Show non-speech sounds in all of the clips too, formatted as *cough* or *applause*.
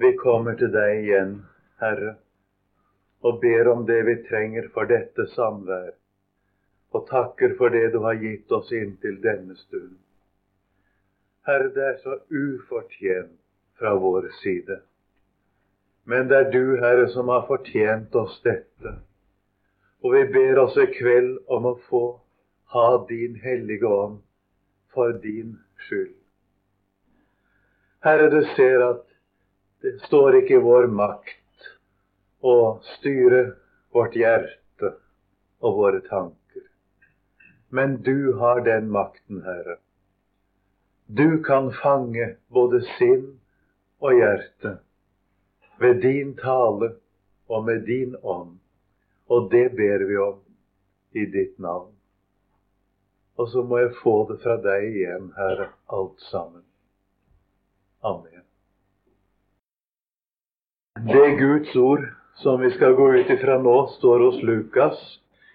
Vi kommer til deg igjen, Herre, og ber om det vi trenger for dette samvær, og takker for det du har gitt oss inntil denne stund. Herre, det er så ufortjent fra vår side. Men det er du, Herre, som har fortjent oss dette. Og vi ber oss i kveld om å få ha din Hellige Ånd for din skyld. Herre, du ser at det står ikke i vår makt å styre vårt hjerte og våre tanker. Men du har den makten, Herre. Du kan fange både sinn og hjerte ved din tale og med din ånd. Og det ber vi om i ditt navn. Og så må jeg få det fra deg igjen, Herre, alt sammen. Amen. Det Guds ord som vi skal gå ut ifra nå, står hos Lukas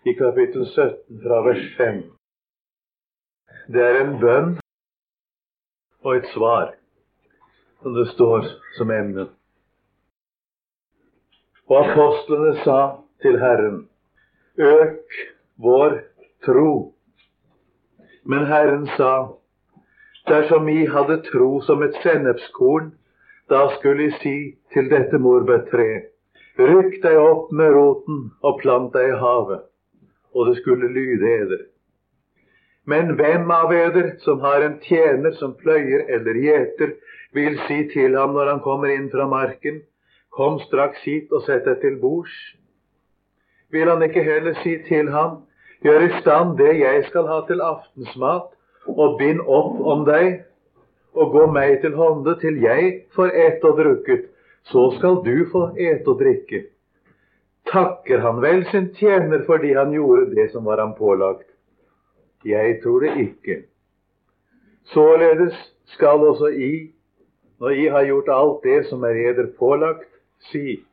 i kapittel 17 fra vers 5. Det er en bønn og et svar, som det står som emne. Og apostlene sa til Herren, øk vår tro. Men Herren sa, dersom I hadde tro som et sennepskorn, da skulle jeg si til dette morbærtreet, rykk deg opp med roten og plant deg i havet, og det skulle lyde eder. Men hvem av eder som har en tjener som pløyer eller gjeter, vil si til ham når han kommer inn fra marken, kom straks hit og sett deg til bords? Vil han ikke heller si til ham, gjør i stand det jeg skal ha til aftensmat, og bind opp om deg og gå meg til hånde til jeg får et og drukket, så skal du få et og drikke. Takker han vel sin tjener fordi han gjorde det som var ham pålagt? Jeg tror det ikke. Således skal også I, når I har gjort alt det som er eder pålagt, si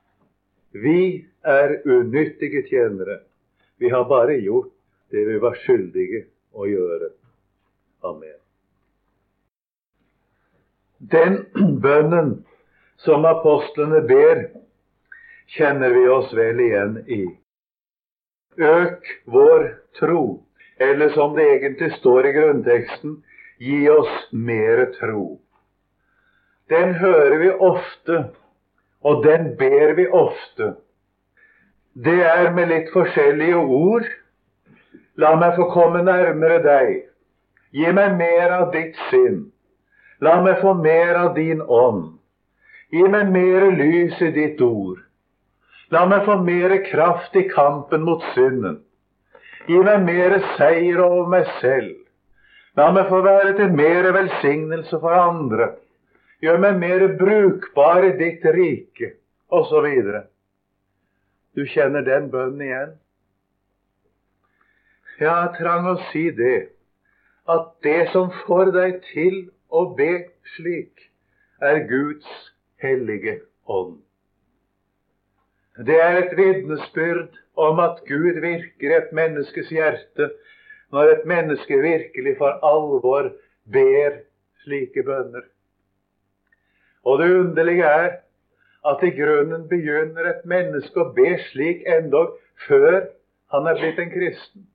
vi er unyttige tjenere. Vi har bare gjort det vi var skyldige å gjøre. Amen. Den bønnen som apostlene ber, kjenner vi oss vel igjen i. Øk vår tro, eller som det egentlig står i grunnteksten, gi oss mere tro. Den hører vi ofte, og den ber vi ofte. Det er med litt forskjellige ord. La meg få komme nærmere deg. Gi meg mer av ditt sinn. La meg få mer av din ånd. Gi meg mer lys i ditt ord. La meg få mer kraft i kampen mot synden. Gi meg mer seier over meg selv. La meg få være til mer velsignelse for andre. Gjør meg mer brukbar i ditt rike, osv. Du kjenner den bønnen igjen? Ja, jeg trang å si det, at det som får deg til å be slik er Guds hellige ånd. Det er et vitnesbyrd om at Gud virker et menneskes hjerte når et menneske virkelig for alvor ber slike bønner. Og det underlige er at i grunnen begynner et menneske å be slik endog før han er blitt en kristen.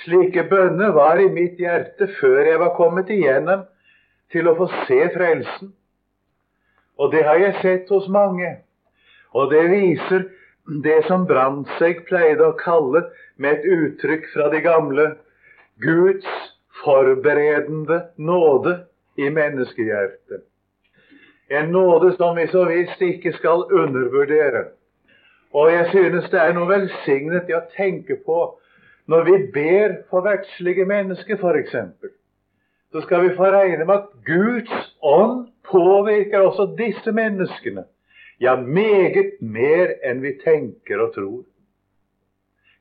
Slike bønner var i mitt hjerte før jeg var kommet igjennom til å få se frelsen. Og det har jeg sett hos mange. Og det viser det som Brandtzæg pleide å kalle, med et uttrykk fra de gamle, Guds forberedende nåde i menneskehjertet. En nåde som vi så visst ikke skal undervurdere. Og jeg synes det er noe velsignet i å tenke på når vi ber for verdslige mennesker, f.eks., så skal vi få regne med at Guds ånd påvirker også disse menneskene. Ja, meget mer enn vi tenker og tror.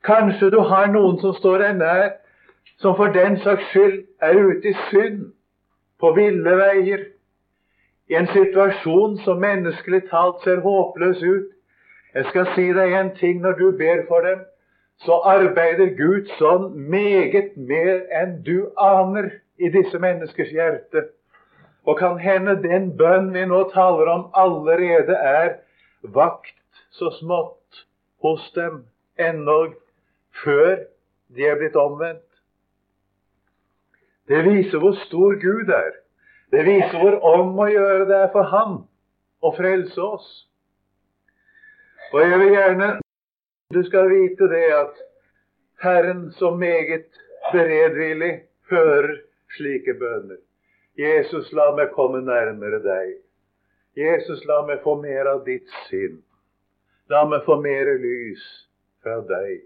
Kanskje du har noen som står deg nær, som for den saks skyld er ute i synd, på ville veier, i en situasjon som menneskelig talt ser håpløs ut. Jeg skal si deg en ting når du ber for dem så arbeider Gud sånn meget mer enn du aner i disse menneskers hjerte. Og kan hende den bønn vi nå taler om, allerede er vakt så smått hos dem ennå før de er blitt omvendt. Det viser hvor stor Gud er. Det viser hvor om å gjøre det er for ham å frelse oss. Og jeg vil gjerne du skal vite det at Herren så meget beredvillig hører slike bønner. Jesus, la meg komme nærmere deg. Jesus, la meg få mer av ditt sinn. La meg få mer lys fra deg.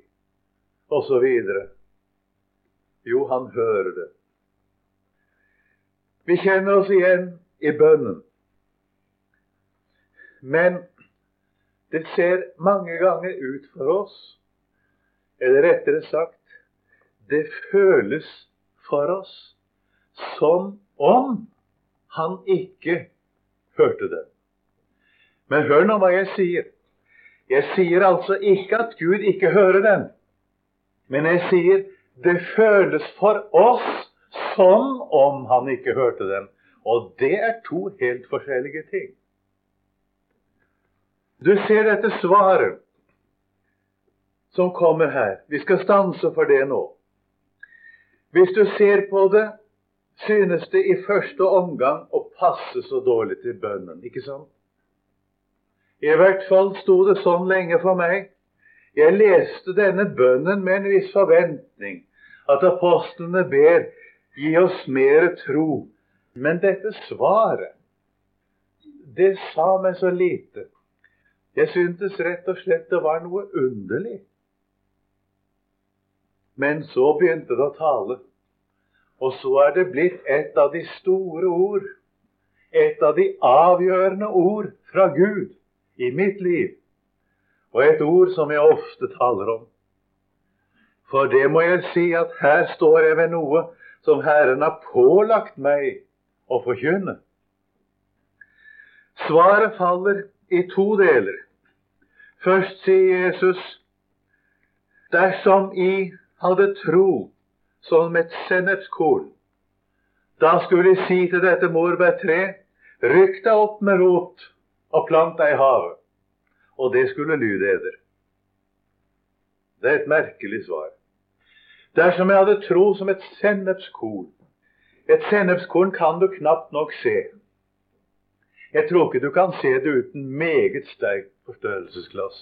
Og så videre. Jo, han hører det. Vi kjenner oss igjen i bønnen. Men det ser mange ganger ut for oss, eller rettere sagt, det føles for oss som om han ikke hørte det. Men hør nå hva jeg sier. Jeg sier altså ikke at Gud ikke hører den. Men jeg sier det føles for oss som om han ikke hørte den. Og det er to helt forskjellige ting. Du ser dette svaret som kommer her. Vi skal stanse for det nå. Hvis du ser på det, synes det i første omgang å passe så dårlig til bønnen, ikke sant? I hvert fall sto det sånn lenge for meg. Jeg leste denne bønnen med en viss forventning, at apostlene ber gi oss mer tro. Men dette svaret, det sa meg så lite. Jeg syntes rett og slett det var noe underlig. Men så begynte det å tale. Og så er det blitt et av de store ord, et av de avgjørende ord fra Gud i mitt liv. Og et ord som jeg ofte taler om. For det må jeg si at her står jeg ved noe som Herren har pålagt meg å forkynne. Svaret faller i to deler. Først sier Jesus dersom I hadde tro som et sennepskorn, da skulle jeg si til dette morbærtreet, rykk deg opp med rot og plant deg i havet. Og det skulle lyde eder. Det er et merkelig svar. Dersom jeg hadde tro som et sennepskorn Et sennepskorn kan du knapt nok se. Jeg tror ikke du kan se det uten meget sterkt forstørrelsesglass.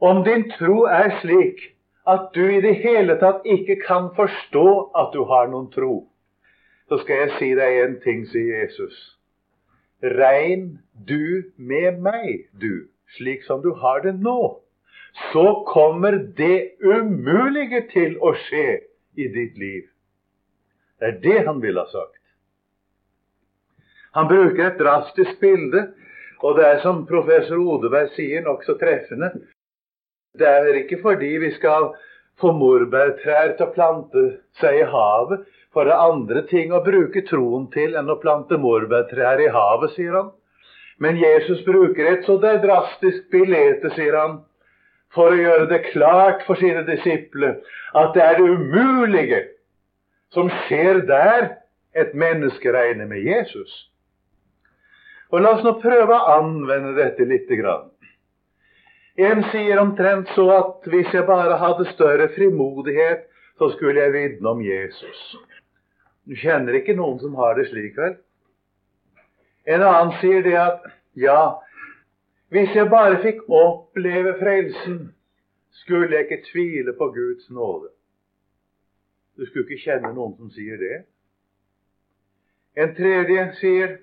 Om din tro er slik at du i det hele tatt ikke kan forstå at du har noen tro, så skal jeg si deg en ting, sier Jesus. Regn du med meg, du, slik som du har det nå, så kommer det umulige til å skje i ditt liv. Det er det han ville ha sagt. Han bruker et drastisk bilde, og det er som professor Odeberg sier, nokså treffende. Det er ikke fordi vi skal få morbærtrær til å plante seg i havet, for det er andre ting å bruke troen til enn å plante morbærtrær i havet, sier han. Men Jesus bruker et så det er drastisk bilde, sier han, for å gjøre det klart for sine disipler at det er det umulige som skjer der et menneske regner med Jesus. Og La oss nå prøve å anvende dette lite grann. En sier omtrent så at hvis jeg bare hadde større frimodighet, så skulle jeg vitne om Jesus. Du kjenner ikke noen som har det slik, vel? En annen sier det at ja, hvis jeg bare fikk oppleve frelsen, skulle jeg ikke tvile på Guds nåde. Du skulle ikke kjenne noen som sier det. En tredje sier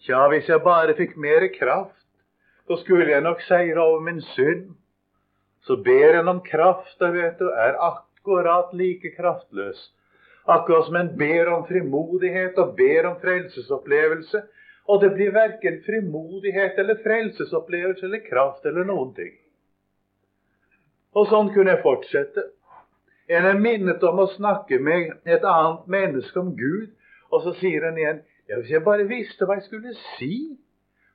Tja, hvis jeg bare fikk mer kraft, så skulle jeg nok seire over min synd. Så ber en om kraft, da vet du, er akkurat like kraftløs. Akkurat som en ber om frimodighet og ber om frelsesopplevelse. Og det blir verken frimodighet eller frelsesopplevelse eller kraft eller noen ting. Og sånn kunne jeg fortsette. En er minnet om å snakke med et annet menneske om Gud, og så sier en igjen Hvis jeg bare visste hva jeg skulle si,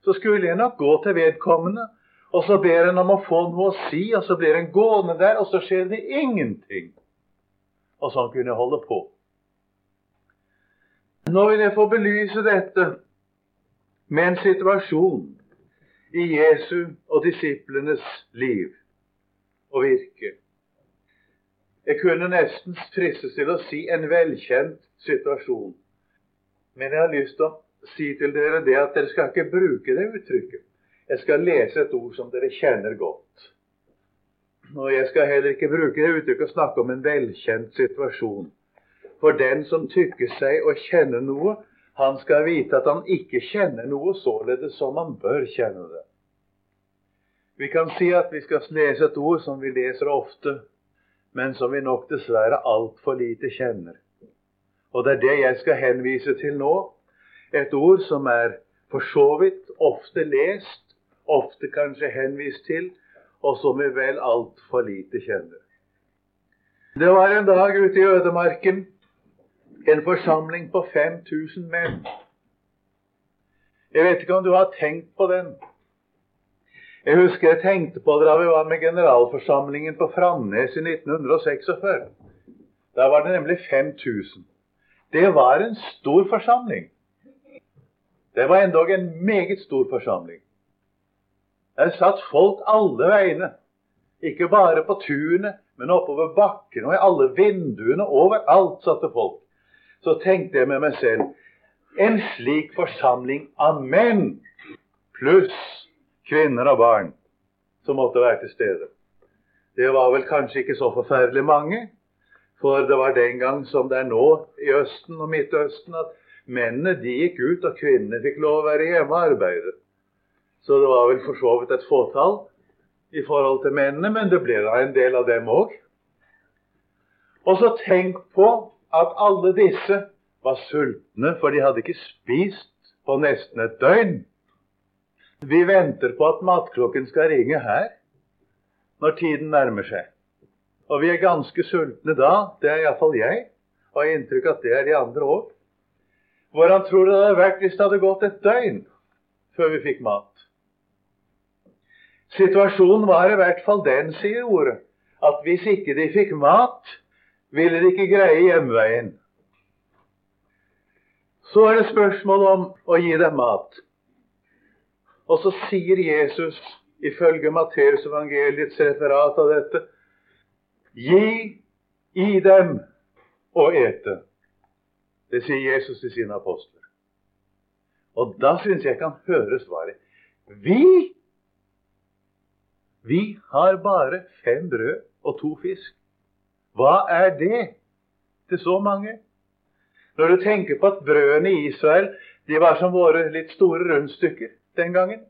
så skulle jeg nok gå til vedkommende. Og så ber en om å få noe å si, og så blir en gående der, og så skjer det ingenting. Og sånn kunne jeg holde på. Nå vil jeg få belyse dette med en situasjon i Jesu og disiplenes liv og virke. Jeg kunne nesten fristes til å si en velkjent situasjon. Men jeg har lyst til å si til dere det at dere skal ikke bruke det uttrykket. Jeg skal lese et ord som dere kjenner godt. Og jeg skal heller ikke bruke det uttrykket å snakke om en velkjent situasjon. For den som tykker seg å kjenne noe, han skal vite at han ikke kjenner noe således som han bør kjenne det. Vi kan si at vi skal lese et ord som vi leser ofte, men som vi nok dessverre altfor lite kjenner. Og det er det jeg skal henvise til nå. Et ord som er for så vidt ofte lest, ofte kanskje henvist til, og som vi vel altfor lite kjenner. Det var en dag ute i ødemarken en forsamling på 5000 menn. Jeg vet ikke om du har tenkt på den. Jeg husker jeg tenkte på det da vi var med generalforsamlingen på Framnes i 1946. Da var det nemlig 5000. Det var en stor forsamling. Det var endog en meget stor forsamling. Der satt folk alle veiene. Ikke bare på tunet, men oppover bakken og i alle vinduene. Overalt satt det folk. Så tenkte jeg med meg selv en slik forsamling av menn pluss kvinner og barn som måtte være til stede. Det var vel kanskje ikke så forferdelig mange, for det var den gang som det er nå i Østen og Midtøsten, at mennene de gikk ut, og kvinnene fikk lov å være hjemme og arbeide. Så det var vel for så vidt et fåtall i forhold til mennene, men det ble da en del av dem òg. Og så tenk på at alle disse var sultne, for de hadde ikke spist på nesten et døgn. Vi venter på at matklokken skal ringe her når tiden nærmer seg. Og vi er ganske sultne da. Det er iallfall jeg. Og har inntrykk at det er de andre òg. Hvordan tror du det hadde vært hvis det hadde gått et døgn før vi fikk mat? Situasjonen var i hvert fall den, sier ordet, at hvis ikke de fikk mat, ville de ikke greie hjemveien. Så er det spørsmål om å gi dem mat. Og så sier Jesus, ifølge Matteusevangeliets referat av dette, gi i dem å ete. Det sier Jesus til sine apostler. Og da syns jeg kan høre svaret. Vi vi har bare fem brød og to fisk. Hva er det til så mange? Når du tenker på at brødene i Israel de var som våre litt store rundstykker den gangen.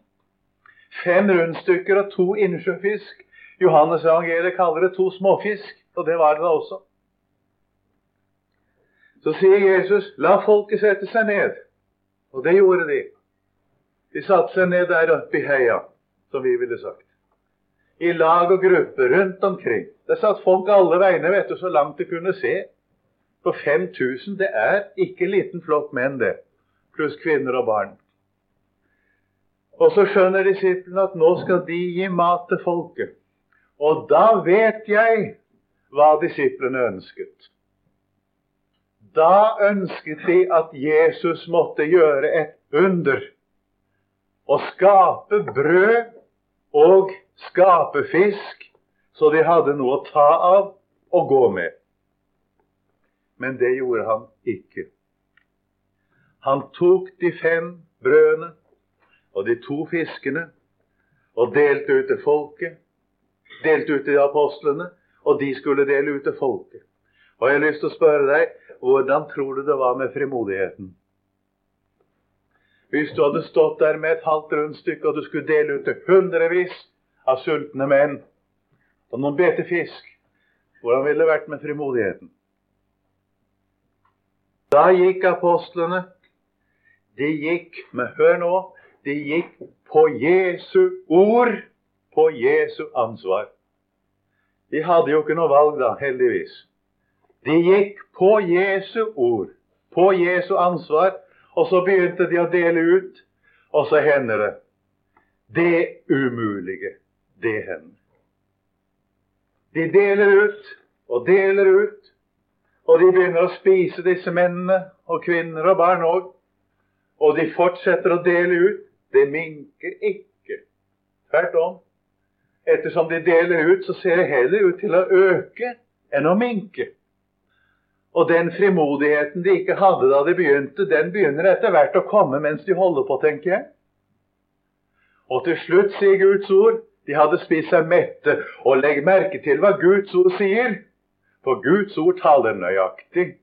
Fem rundstykker og to innsjøfisk. Johannes evangeliet kaller det to småfisk, og det var det da også. Så sier Jesus, 'La folket sette seg ned'. Og det gjorde de. De satte seg ned der oppe i heia, som vi ville sagt i lag og grupper rundt omkring. Det satt folk alle veiene, vet du, så langt de kunne se. For 5000, det er ikke liten flokk menn, det. Pluss kvinner og barn. Og så skjønner disiplene at nå skal de gi mat til folket. Og da vet jeg hva disiplene ønsket. Da ønsket de at Jesus måtte gjøre et under. Å skape brød og skape fisk, så de hadde noe å ta av og gå med. Men det gjorde han ikke. Han tok de fem brødene og de to fiskene og delte ut til folket. Delte ut til apostlene, og de skulle dele ut til folket. Og jeg har lyst til å spørre deg, hvordan tror du det var med frimodigheten? Hvis du hadde stått der med et halvt rundstykke og du skulle dele ut til hundrevis av sultne menn og noen bete fisk. Hvordan ville det vært med frimodigheten? Da gikk apostlene. De gikk men hør nå, de gikk på Jesu ord, på Jesu ansvar. De hadde jo ikke noe valg da, heldigvis. De gikk på Jesu ord, på Jesu ansvar, og så begynte de å dele ut, og så hender det det umulige det hender. De deler ut og deler ut, og de begynner å spise, disse mennene, og kvinner og barn òg. Og de fortsetter å dele ut. Det minker ikke. Tvert om. Ettersom de deler ut, så ser det heller ut til å øke enn å minke. Og den frimodigheten de ikke hadde da de begynte, den begynner etter hvert å komme mens de holder på, tenker jeg. Og til slutt sier Guds ord de hadde spist seg mette. Og legg merke til hva Guds ord sier, for Guds ord taler nøyaktig.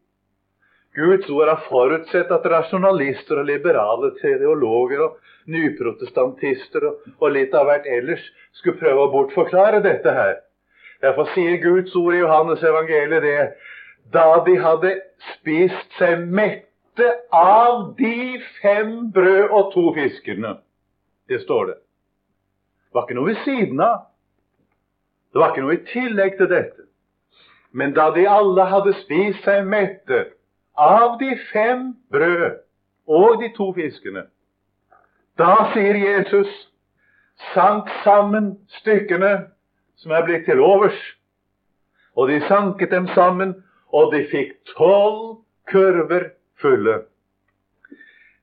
Guds ord har forutsett at rasjonalister og liberale teologer og nyprotestantister og, og litt av hvert ellers skulle prøve å bortforklare dette her. Derfor sier Guds ord i Johannes evangeliet det da de hadde spist seg mette av de fem brød og to fiskene. Det står det. Det var ikke noe ved siden av. Det var ikke noe i tillegg til dette. Men da de alle hadde spist seg mette av de fem brød og de to fiskene. Da sier Jesus sank sammen stykkene som er blitt til overs. Og de sanket dem sammen, og de fikk tolv kurver fulle.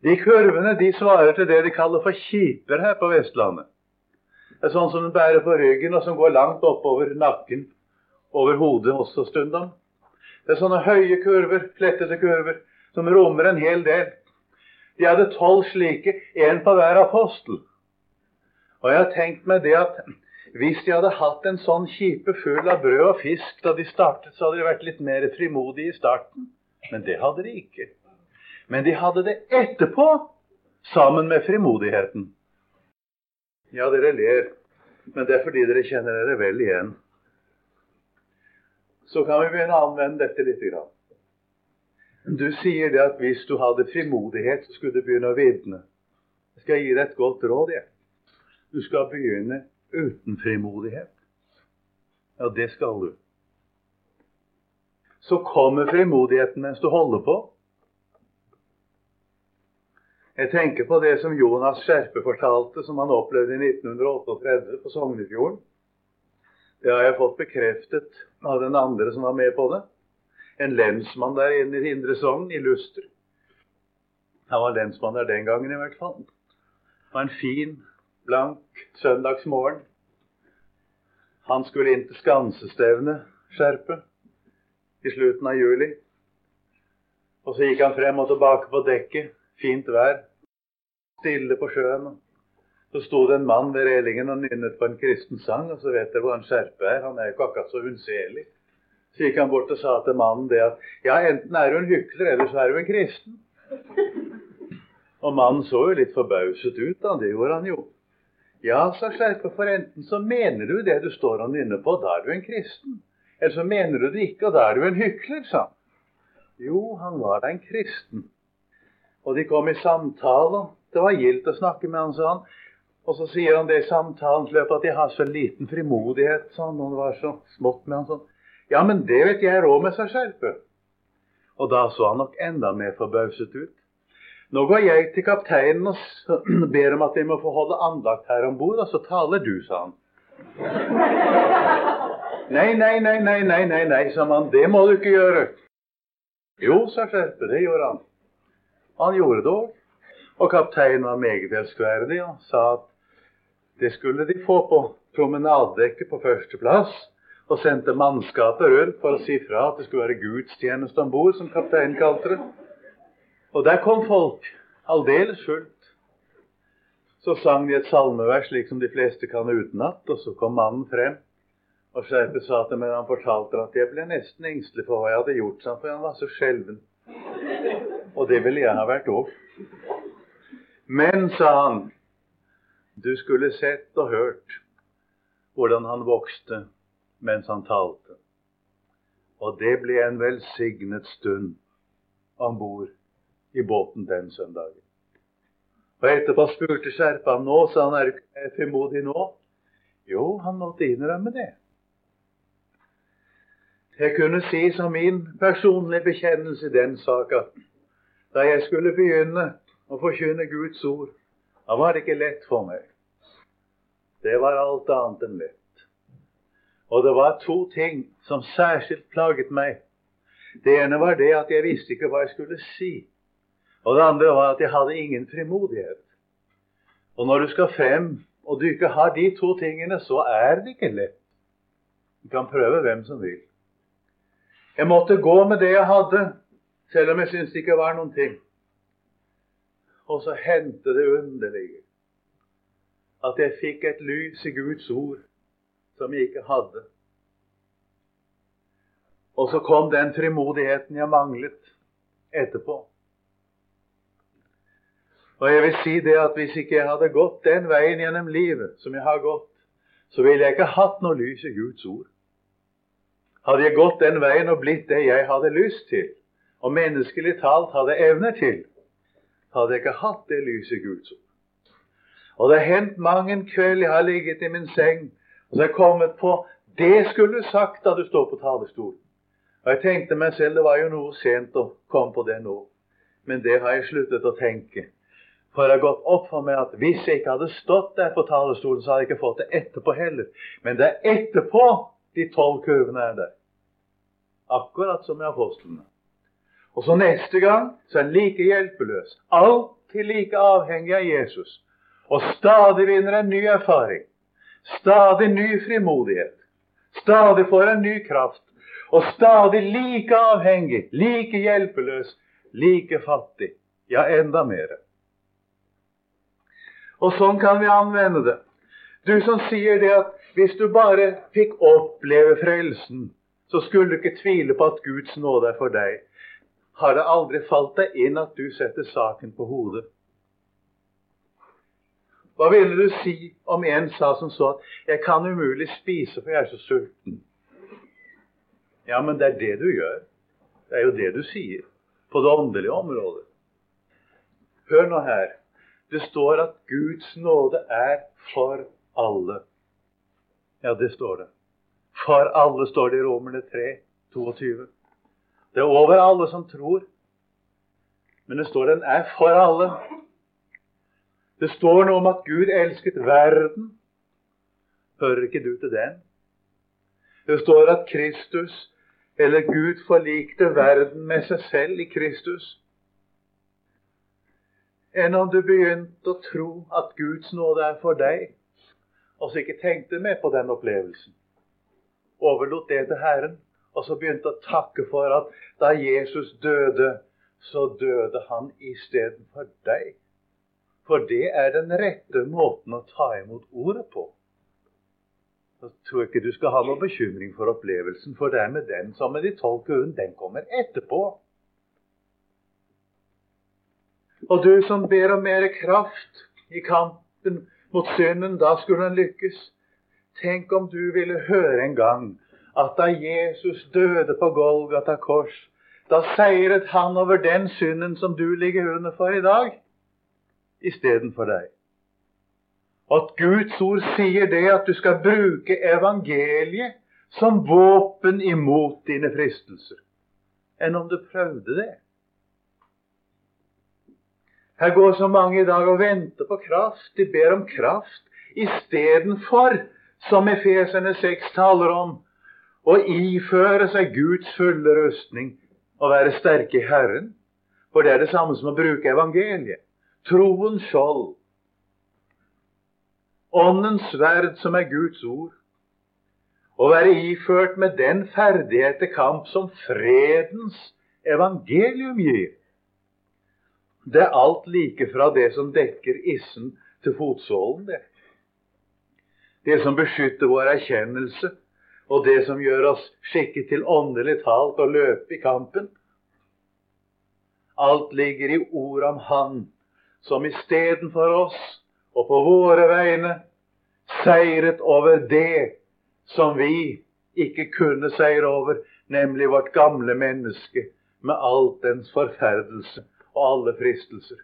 De kurvene de svarer til det de kaller for kiper her på Vestlandet. Det er sånn som den bærer på ryggen, og som går langt oppover nakken, over hodet også stundom. Det er sånne høye kurver, flettede kurver, som rommer en hel del. De hadde tolv slike, én på hver apostel. Og jeg har tenkt meg det at hvis de hadde hatt en sånn kjipe full av brød og fisk da de startet, så hadde de vært litt mer frimodige i starten. Men det hadde de ikke. Men de hadde det etterpå, sammen med frimodigheten. Ja, dere ler, men det er fordi dere kjenner dere vel igjen så kan vi begynne å anvende dette litt. Du sier det at hvis du hadde frimodighet, så skulle du begynne å vitne. Jeg skal gi deg et godt råd. Jeg. Du skal begynne uten frimodighet. Ja, det skal du. Så kommer frimodigheten mens du holder på. Jeg tenker på det som Jonas Skjerpe fortalte, som han opplevde i 1938 på Sognefjorden. Det har jeg fått bekreftet av den andre som var med på det. En lensmann der inne i Indre Sogn, i Luster. Han var lensmann der den gangen, i hvert fall. Det var en fin, blank søndagsmorgen. Han skulle inn til skansestevne, Skjerpe, i slutten av juli. Og så gikk han frem og tilbake på dekket. Fint vær. Stille på sjøen. Så sto det en mann ved relingen og nynnet på en kristen sang, og så vet dere hvor han Skjerpe er. Han er jo ikke akkurat så unnselig. Så gikk han bort og sa til mannen det at ja, enten er du en hykler, eller så er du en kristen. Og mannen så jo litt forbauset ut, da. Det gjorde han jo. Ja, sa Skjerpe, for enten så mener du det du står og nynner på, da er du en kristen. Eller så mener du det ikke, og da er du en hykler, sa han. Jo, han var da en kristen. Og de kom i samtale. Det var gildt å snakke med han, sa han. Og så sier han det i samtalens løp at jeg har så liten frimodighet. sånn, og det var så smått med han sånn. Ja, men det vet jeg råd med seg skjerpe. Og da så han nok enda mer forbauset ut. Nå går jeg til kapteinen og *clears throat* ber om at vi må få holde andakt her om bord, og så taler du, sa han. Nei, nei, nei, nei, nei, nei, nei, sa han. Det må du ikke gjøre. Jo, sa Skjerpe, det gjorde han. Han gjorde det òg. Og kapteinen var meget elskverdig og sa at det skulle de få på promenadedekket på førsteplass. Og sendte mannskapet rundt for å si fra at det skulle være gudstjeneste om bord, som kapteinen kalte det. Og der kom folk, aldeles fullt. Så sang de et salmevers slik som de fleste kan utenat, og så kom mannen frem. Og Skjerpe sa til meg, han fortalte at jeg ble nesten engstelig for hva jeg hadde gjort, for han var så skjelven. Og det ville jeg ha vært òg. Men, sa han, du skulle sett og hørt hvordan han vokste mens han talte. Og det ble en velsignet stund om bord i båten den søndagen. Og etterpå spurte Skjerpa nå, sa han, er du frimodig nå? Jo, han måtte innrømme det. Jeg kunne si som min personlige bekjennelse i den saka da jeg skulle begynne å forkynne Guds ord, da var ikke lett for meg. Det var alt annet enn lett. Og det var to ting som særskilt plaget meg. Det ene var det at jeg visste ikke hva jeg skulle si Og det andre var at jeg hadde ingen frimodighet. Og når du skal frem, og du ikke har de to tingene, så er det ikke lett. Du kan prøve hvem som vil. Jeg måtte gå med det jeg hadde, selv om jeg syntes det ikke var noen ting. Og så hendte det underlige at jeg fikk et lys i Guds ord som jeg ikke hadde. Og så kom den frimodigheten jeg manglet etterpå. Og jeg vil si det at hvis ikke jeg hadde gått den veien gjennom livet som jeg har gått, så ville jeg ikke hatt noe lys i Guds ord. Hadde jeg gått den veien og blitt det jeg hadde lyst til, og menneskelig talt hadde evner til, hadde jeg ikke hatt det lyset i Guds ord. Og det har hendt mang en kveld jeg har ligget i min seng og så har jeg kommet på det skulle du sagt da du står på talerstolen. Og jeg tenkte meg selv det var jo noe sent å komme på det nå. Men det har jeg sluttet å tenke. For det har gått opp for meg at hvis jeg ikke hadde stått der på talerstolen, så hadde jeg ikke fått det etterpå heller. Men det er etterpå de tolv kurvene er der. Akkurat som i apostlene. Og så neste gang så er han like hjelpeløs. Alltid like avhengig av Jesus og stadig vinner en ny erfaring. Stadig ny frimodighet. Stadig får en ny kraft. Og stadig like avhengig, like hjelpeløs, like fattig. Ja, enda mer. Og sånn kan vi anvende det. Du som sier det at hvis du bare fikk oppleve frelsen, så skulle du ikke tvile på at Guds nåde er for deg. Har det aldri falt deg inn at du setter saken på hodet? Hva ville du si om en sa som så at 'jeg kan umulig spise, for jeg er så sulten'? Ja, men det er det du gjør. Det er jo det du sier på det åndelige området. Hør nå her. Det står at Guds nåde er for alle. Ja, det står det. For alle står det i Romerne 3, 22. Det er over alle som tror. Men det står den er for alle. Det står noe om at Gud elsket verden. Hører ikke du til den? Det står at Kristus, eller Gud, forlikte verden med seg selv i Kristus. Enn om du begynte å tro at Guds nåde er for deg, og så ikke tenkte mer på den opplevelsen. Overlot det til Herren, og så begynte å takke for at da Jesus døde, så døde han istedenfor deg. For det er den rette måten å ta imot ordet på. Så tror jeg ikke du skal ha noen bekymring for opplevelsen, for det er med den som med de tolv kuene. Den kommer etterpå. Og du som ber om mer kraft i kampen mot synden, da skulle han lykkes. Tenk om du ville høre en gang at da Jesus døde på Golgata kors, da seiret han over den synden som du ligger under for i dag istedenfor deg. At Guds ord sier det at du skal bruke evangeliet som våpen imot dine fristelser, enn om du prøvde det. Her går så mange i dag og venter på kraft. De ber om kraft istedenfor, som Efesene 6 taler om, å iføre seg Guds fulle rustning og være sterke i Herren. For det er det samme som å bruke evangeliet troens skjold, åndens sverd, som er Guds ord, Å være iført med den ferdighet til kamp som fredens evangelium gir. Det er alt like fra det som dekker issen til fotsålen, det. Det som beskytter vår erkjennelse, og det som gjør oss skikket til åndelig talt å løpe i kampen. Alt ligger i ord om Han som istedenfor oss og på våre vegne seiret over det som vi ikke kunne seire over, nemlig vårt gamle menneske med alt dens forferdelse og alle fristelser.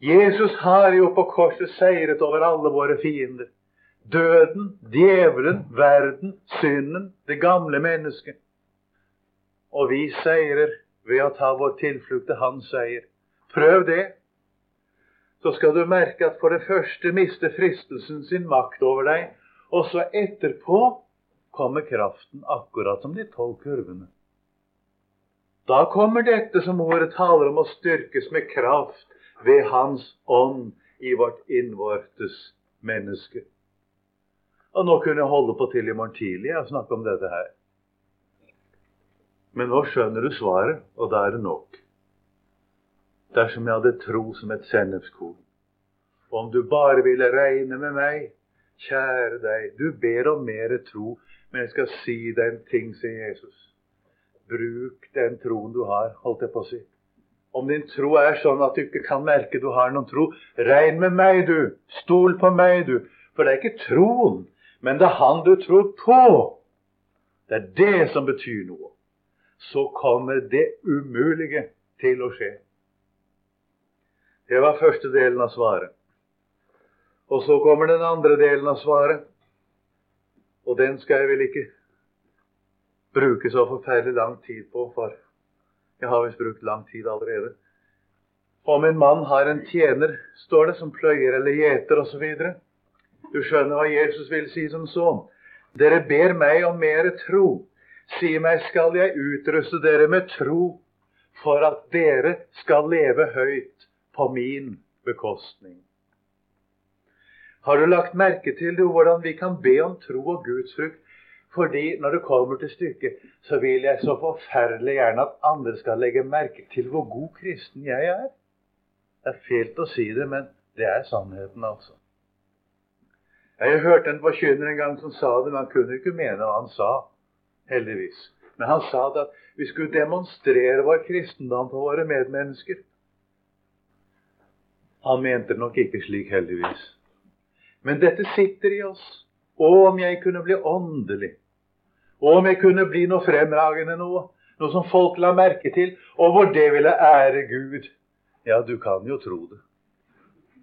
Jesus har jo på korset seiret over alle våre fiender. Døden, djevelen, verden, synden, det gamle mennesket. Og vi seirer ved å ta vår tilflukt til Hans seier. Prøv det så skal du merke at for det første mister fristelsen sin makt over deg, og så etterpå kommer kraften, akkurat som de tolv kurvene. Da kommer dette som ordet taler om å styrkes med kraft ved Hans ånd i vårt innvortes menneske. Og nå kunne jeg holde på til i morgen tidlig og snakke om dette her. Men nå skjønner du svaret, og da er det nok. Dersom jeg hadde tro som et sennepskorn. Om du bare ville regne med meg, kjære deg, du ber om mer tro, men jeg skal si deg en ting, sier Jesus. Bruk den troen du har, holdt jeg på å si. Om din tro er sånn at du ikke kan merke du har noen tro, regn med meg, du. Stol på meg, du. For det er ikke troen, men det er Han du tror på. Det er det som betyr noe. Så kommer det umulige til å skje. Det var første delen av svaret. Og så kommer den andre delen av svaret. Og den skal jeg vel ikke bruke så forferdelig lang tid på, for jeg har visst brukt lang tid allerede. Om en mann har en tjener, står det, som pløyer eller gjeter osv. Du skjønner hva Jesus vil si som så. Dere ber meg om mere tro. Si meg, skal jeg utruste dere med tro for at dere skal leve høyt på min bekostning. Har du lagt merke til det, hvordan vi kan be om tro og Guds frukt? Fordi når det kommer til stykket, så vil jeg så forferdelig gjerne at andre skal legge merke til hvor god kristen jeg er. Det er fælt å si det, men det er sannheten, altså. Jeg hørte en forkynner en gang som sa det, men han kunne ikke mene hva han sa. Heldigvis. Men han sa det at vi skulle demonstrere vår kristendom for våre medmennesker. Han mente det nok ikke slik, heldigvis. Men dette sitter i oss. Og om jeg kunne bli åndelig. Og om jeg kunne bli noe fremragende noe. Noe som folk la merke til, og hvor det ville ære Gud. Ja, du kan jo tro det.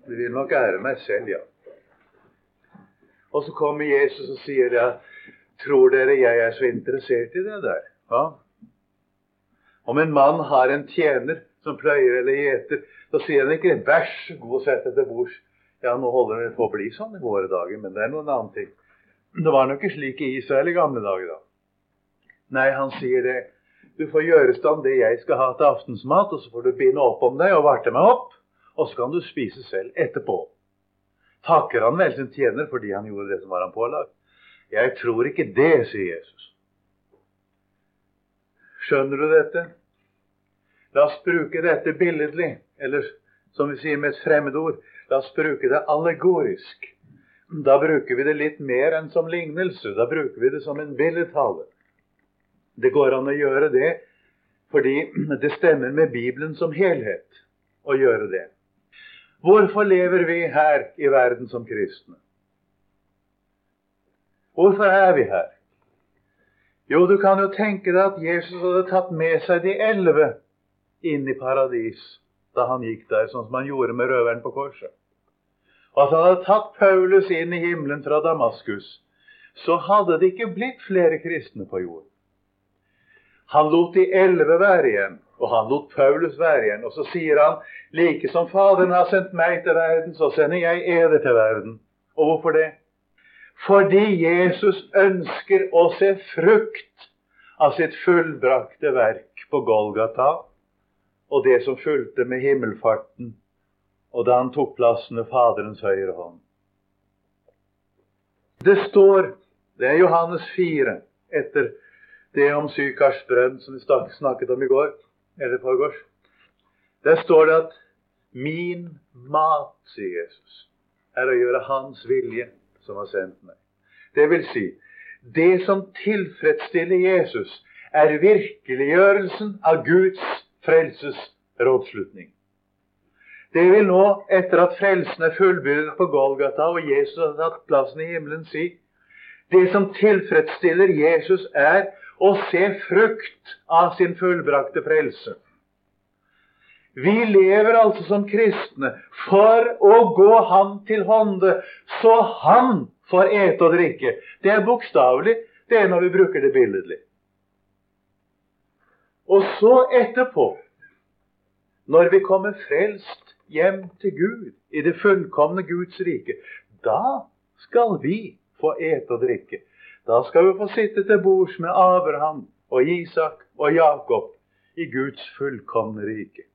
Det vil nok ære meg selv, ja. Og så kommer Jesus og sier ja, tror dere jeg er så interessert i det der? Ja. Om en mann har en tjener som pløyer eller gjeter, så sier han ikke 'vær så god, sett deg til bords'. Ja, nå holder det på å bli sånn i våre dager, men det er noen annen ting. Det var nok ikke slik i Israel i gamle dager, da. Nei, han sier det. Du får gjøre stand det jeg skal ha til aftensmat, og så får du binde opp om deg og varte meg opp, og så kan du spise selv etterpå takker han vel sin tjener fordi han gjorde det som var han pålagt. Jeg tror ikke det, sier Jesus. Skjønner du dette? La oss bruke dette billedlig, eller som vi sier med et fremmedord, la oss bruke det allegorisk. Da bruker vi det litt mer enn som lignelse. Da bruker vi det som en billedtale. Det går an å gjøre det fordi det stemmer med Bibelen som helhet å gjøre det. Hvorfor lever vi her i verden som kristne? Hvorfor er vi her? Jo, du kan jo tenke deg at Jesus hadde tatt med seg de elleve inn i paradis da han gikk der, sånn som han gjorde med røveren på korset. Og at han hadde tatt Paulus inn i himmelen fra Damaskus, så hadde det ikke blitt flere kristne på jorden. Han lot de elleve være igjen, og han lot Paulus være igjen. Og så sier han like som Faderen har sendt meg til verden, så sender jeg eder til verden. Og hvorfor det? Fordi Jesus ønsker å se frukt av sitt fullbrakte verk på Golgata og det som fulgte med himmelfarten, og da han tok plassen ved Faderens høyre hånd. Det står, det er Johannes 4, etter det om Sykars brønn som vi snakket om i går, eller forgårs. Der står det at 'min mat', sier Jesus, er å gjøre Hans vilje, som har sendt meg. Det vil si, det som tilfredsstiller Jesus, er virkeliggjørelsen av Guds frelses rådslutning. Det vil nå, etter at frelsen er fullbyrdet på Golgata og Jesus har tatt plassen i himmelen, si det som tilfredsstiller Jesus, er og se frukt av sin fullbrakte frelse. Vi lever altså som kristne for å gå Han til hånde, så Han får ete og drikke. Det er bokstavelig, det er når vi bruker det billedlig. Og så etterpå, når vi kommer frelst hjem til Gud, i det fullkomne Guds rike, da skal vi få ete og drikke. Da skal vi få sitte til bords med Abraham og Isak og Jakob i Guds fullkomne rike.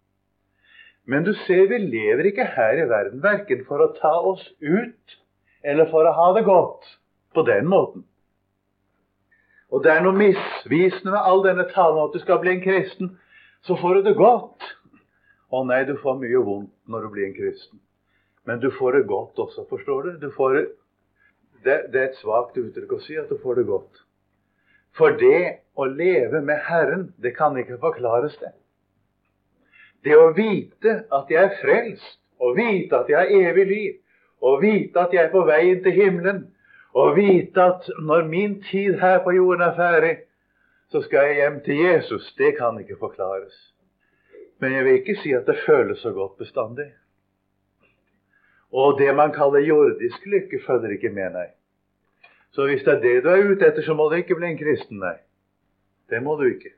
Men du ser, vi lever ikke her i verden verken for å ta oss ut eller for å ha det godt på den måten. Og det er noe misvisende med all denne talen at du skal bli en kristen, så får du det godt. Å nei, du får mye vondt når du blir en kristen. Men du får det godt også, forstår du? du får det, det, det er et svakt uttrykk å si at du får det godt. For det å leve med Herren, det kan ikke forklares, det. Det å vite at jeg er frelst, og vite at jeg har evig liv, og vite at jeg er på veien til himmelen, og vite at når min tid her på jorden er ferdig, så skal jeg hjem til Jesus, det kan ikke forklares. Men jeg vil ikke si at det føles så godt bestandig. Og det man kaller jordisk lykke, følger ikke med, nei. Så hvis det er det du er ute etter, så må du ikke bli en kristen, nei. Det må du ikke.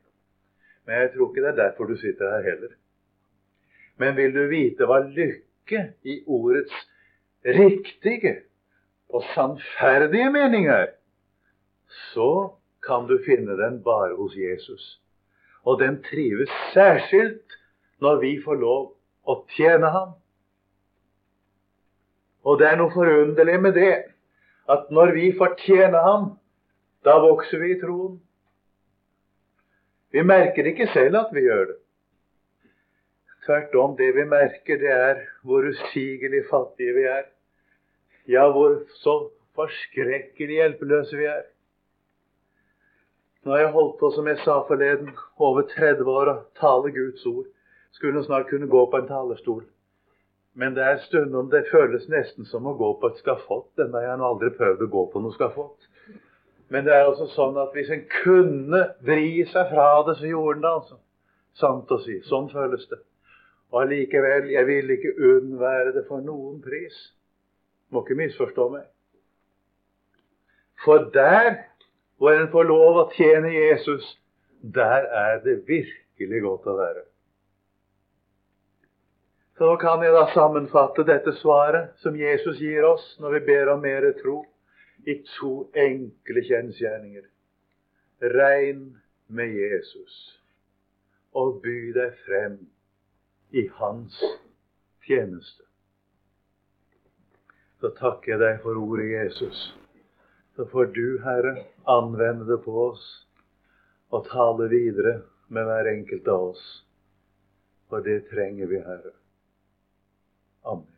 Men jeg tror ikke det er derfor du sitter her heller. Men vil du vite hva lykke i ordets riktige og sannferdige mening er, så kan du finne den bare hos Jesus. Og den trives særskilt når vi får lov å tjene ham. Og det er noe forunderlig med det at når vi fortjener ham, da vokser vi i troen. Vi merker ikke selv at vi gjør det. Tvert om, det vi merker, det er hvor usigelig fattige vi er. Ja, hvor så forskrekkelig hjelpeløse vi er. Nå har jeg holdt på, som jeg sa forleden, over 30 år å tale Guds ord. Skulle snart kunne gå på en talerstol. Men det er stundom det føles nesten som å gå på et skafott. Denne har jeg aldri prøvd å gå på noe skafott. Men det er altså sånn at hvis en kunne vri seg fra det, så gjorde en det. altså. Sant å si. Sånn føles det. Og allikevel, jeg vil ikke unnvære det for noen pris. Må ikke misforstå meg. For der hvor en får lov å tjene Jesus, der er det virkelig godt å være. Så nå kan jeg da sammenfatte dette svaret som Jesus gir oss når vi ber om mer tro, i to enkle kjensgjerninger. Regn med Jesus og by deg frem i hans tjeneste. Så takker jeg deg for ordet Jesus. Så får du, Herre, anvende det på oss og tale videre med hver enkelt av oss. For det trenger vi, Herre. Amen.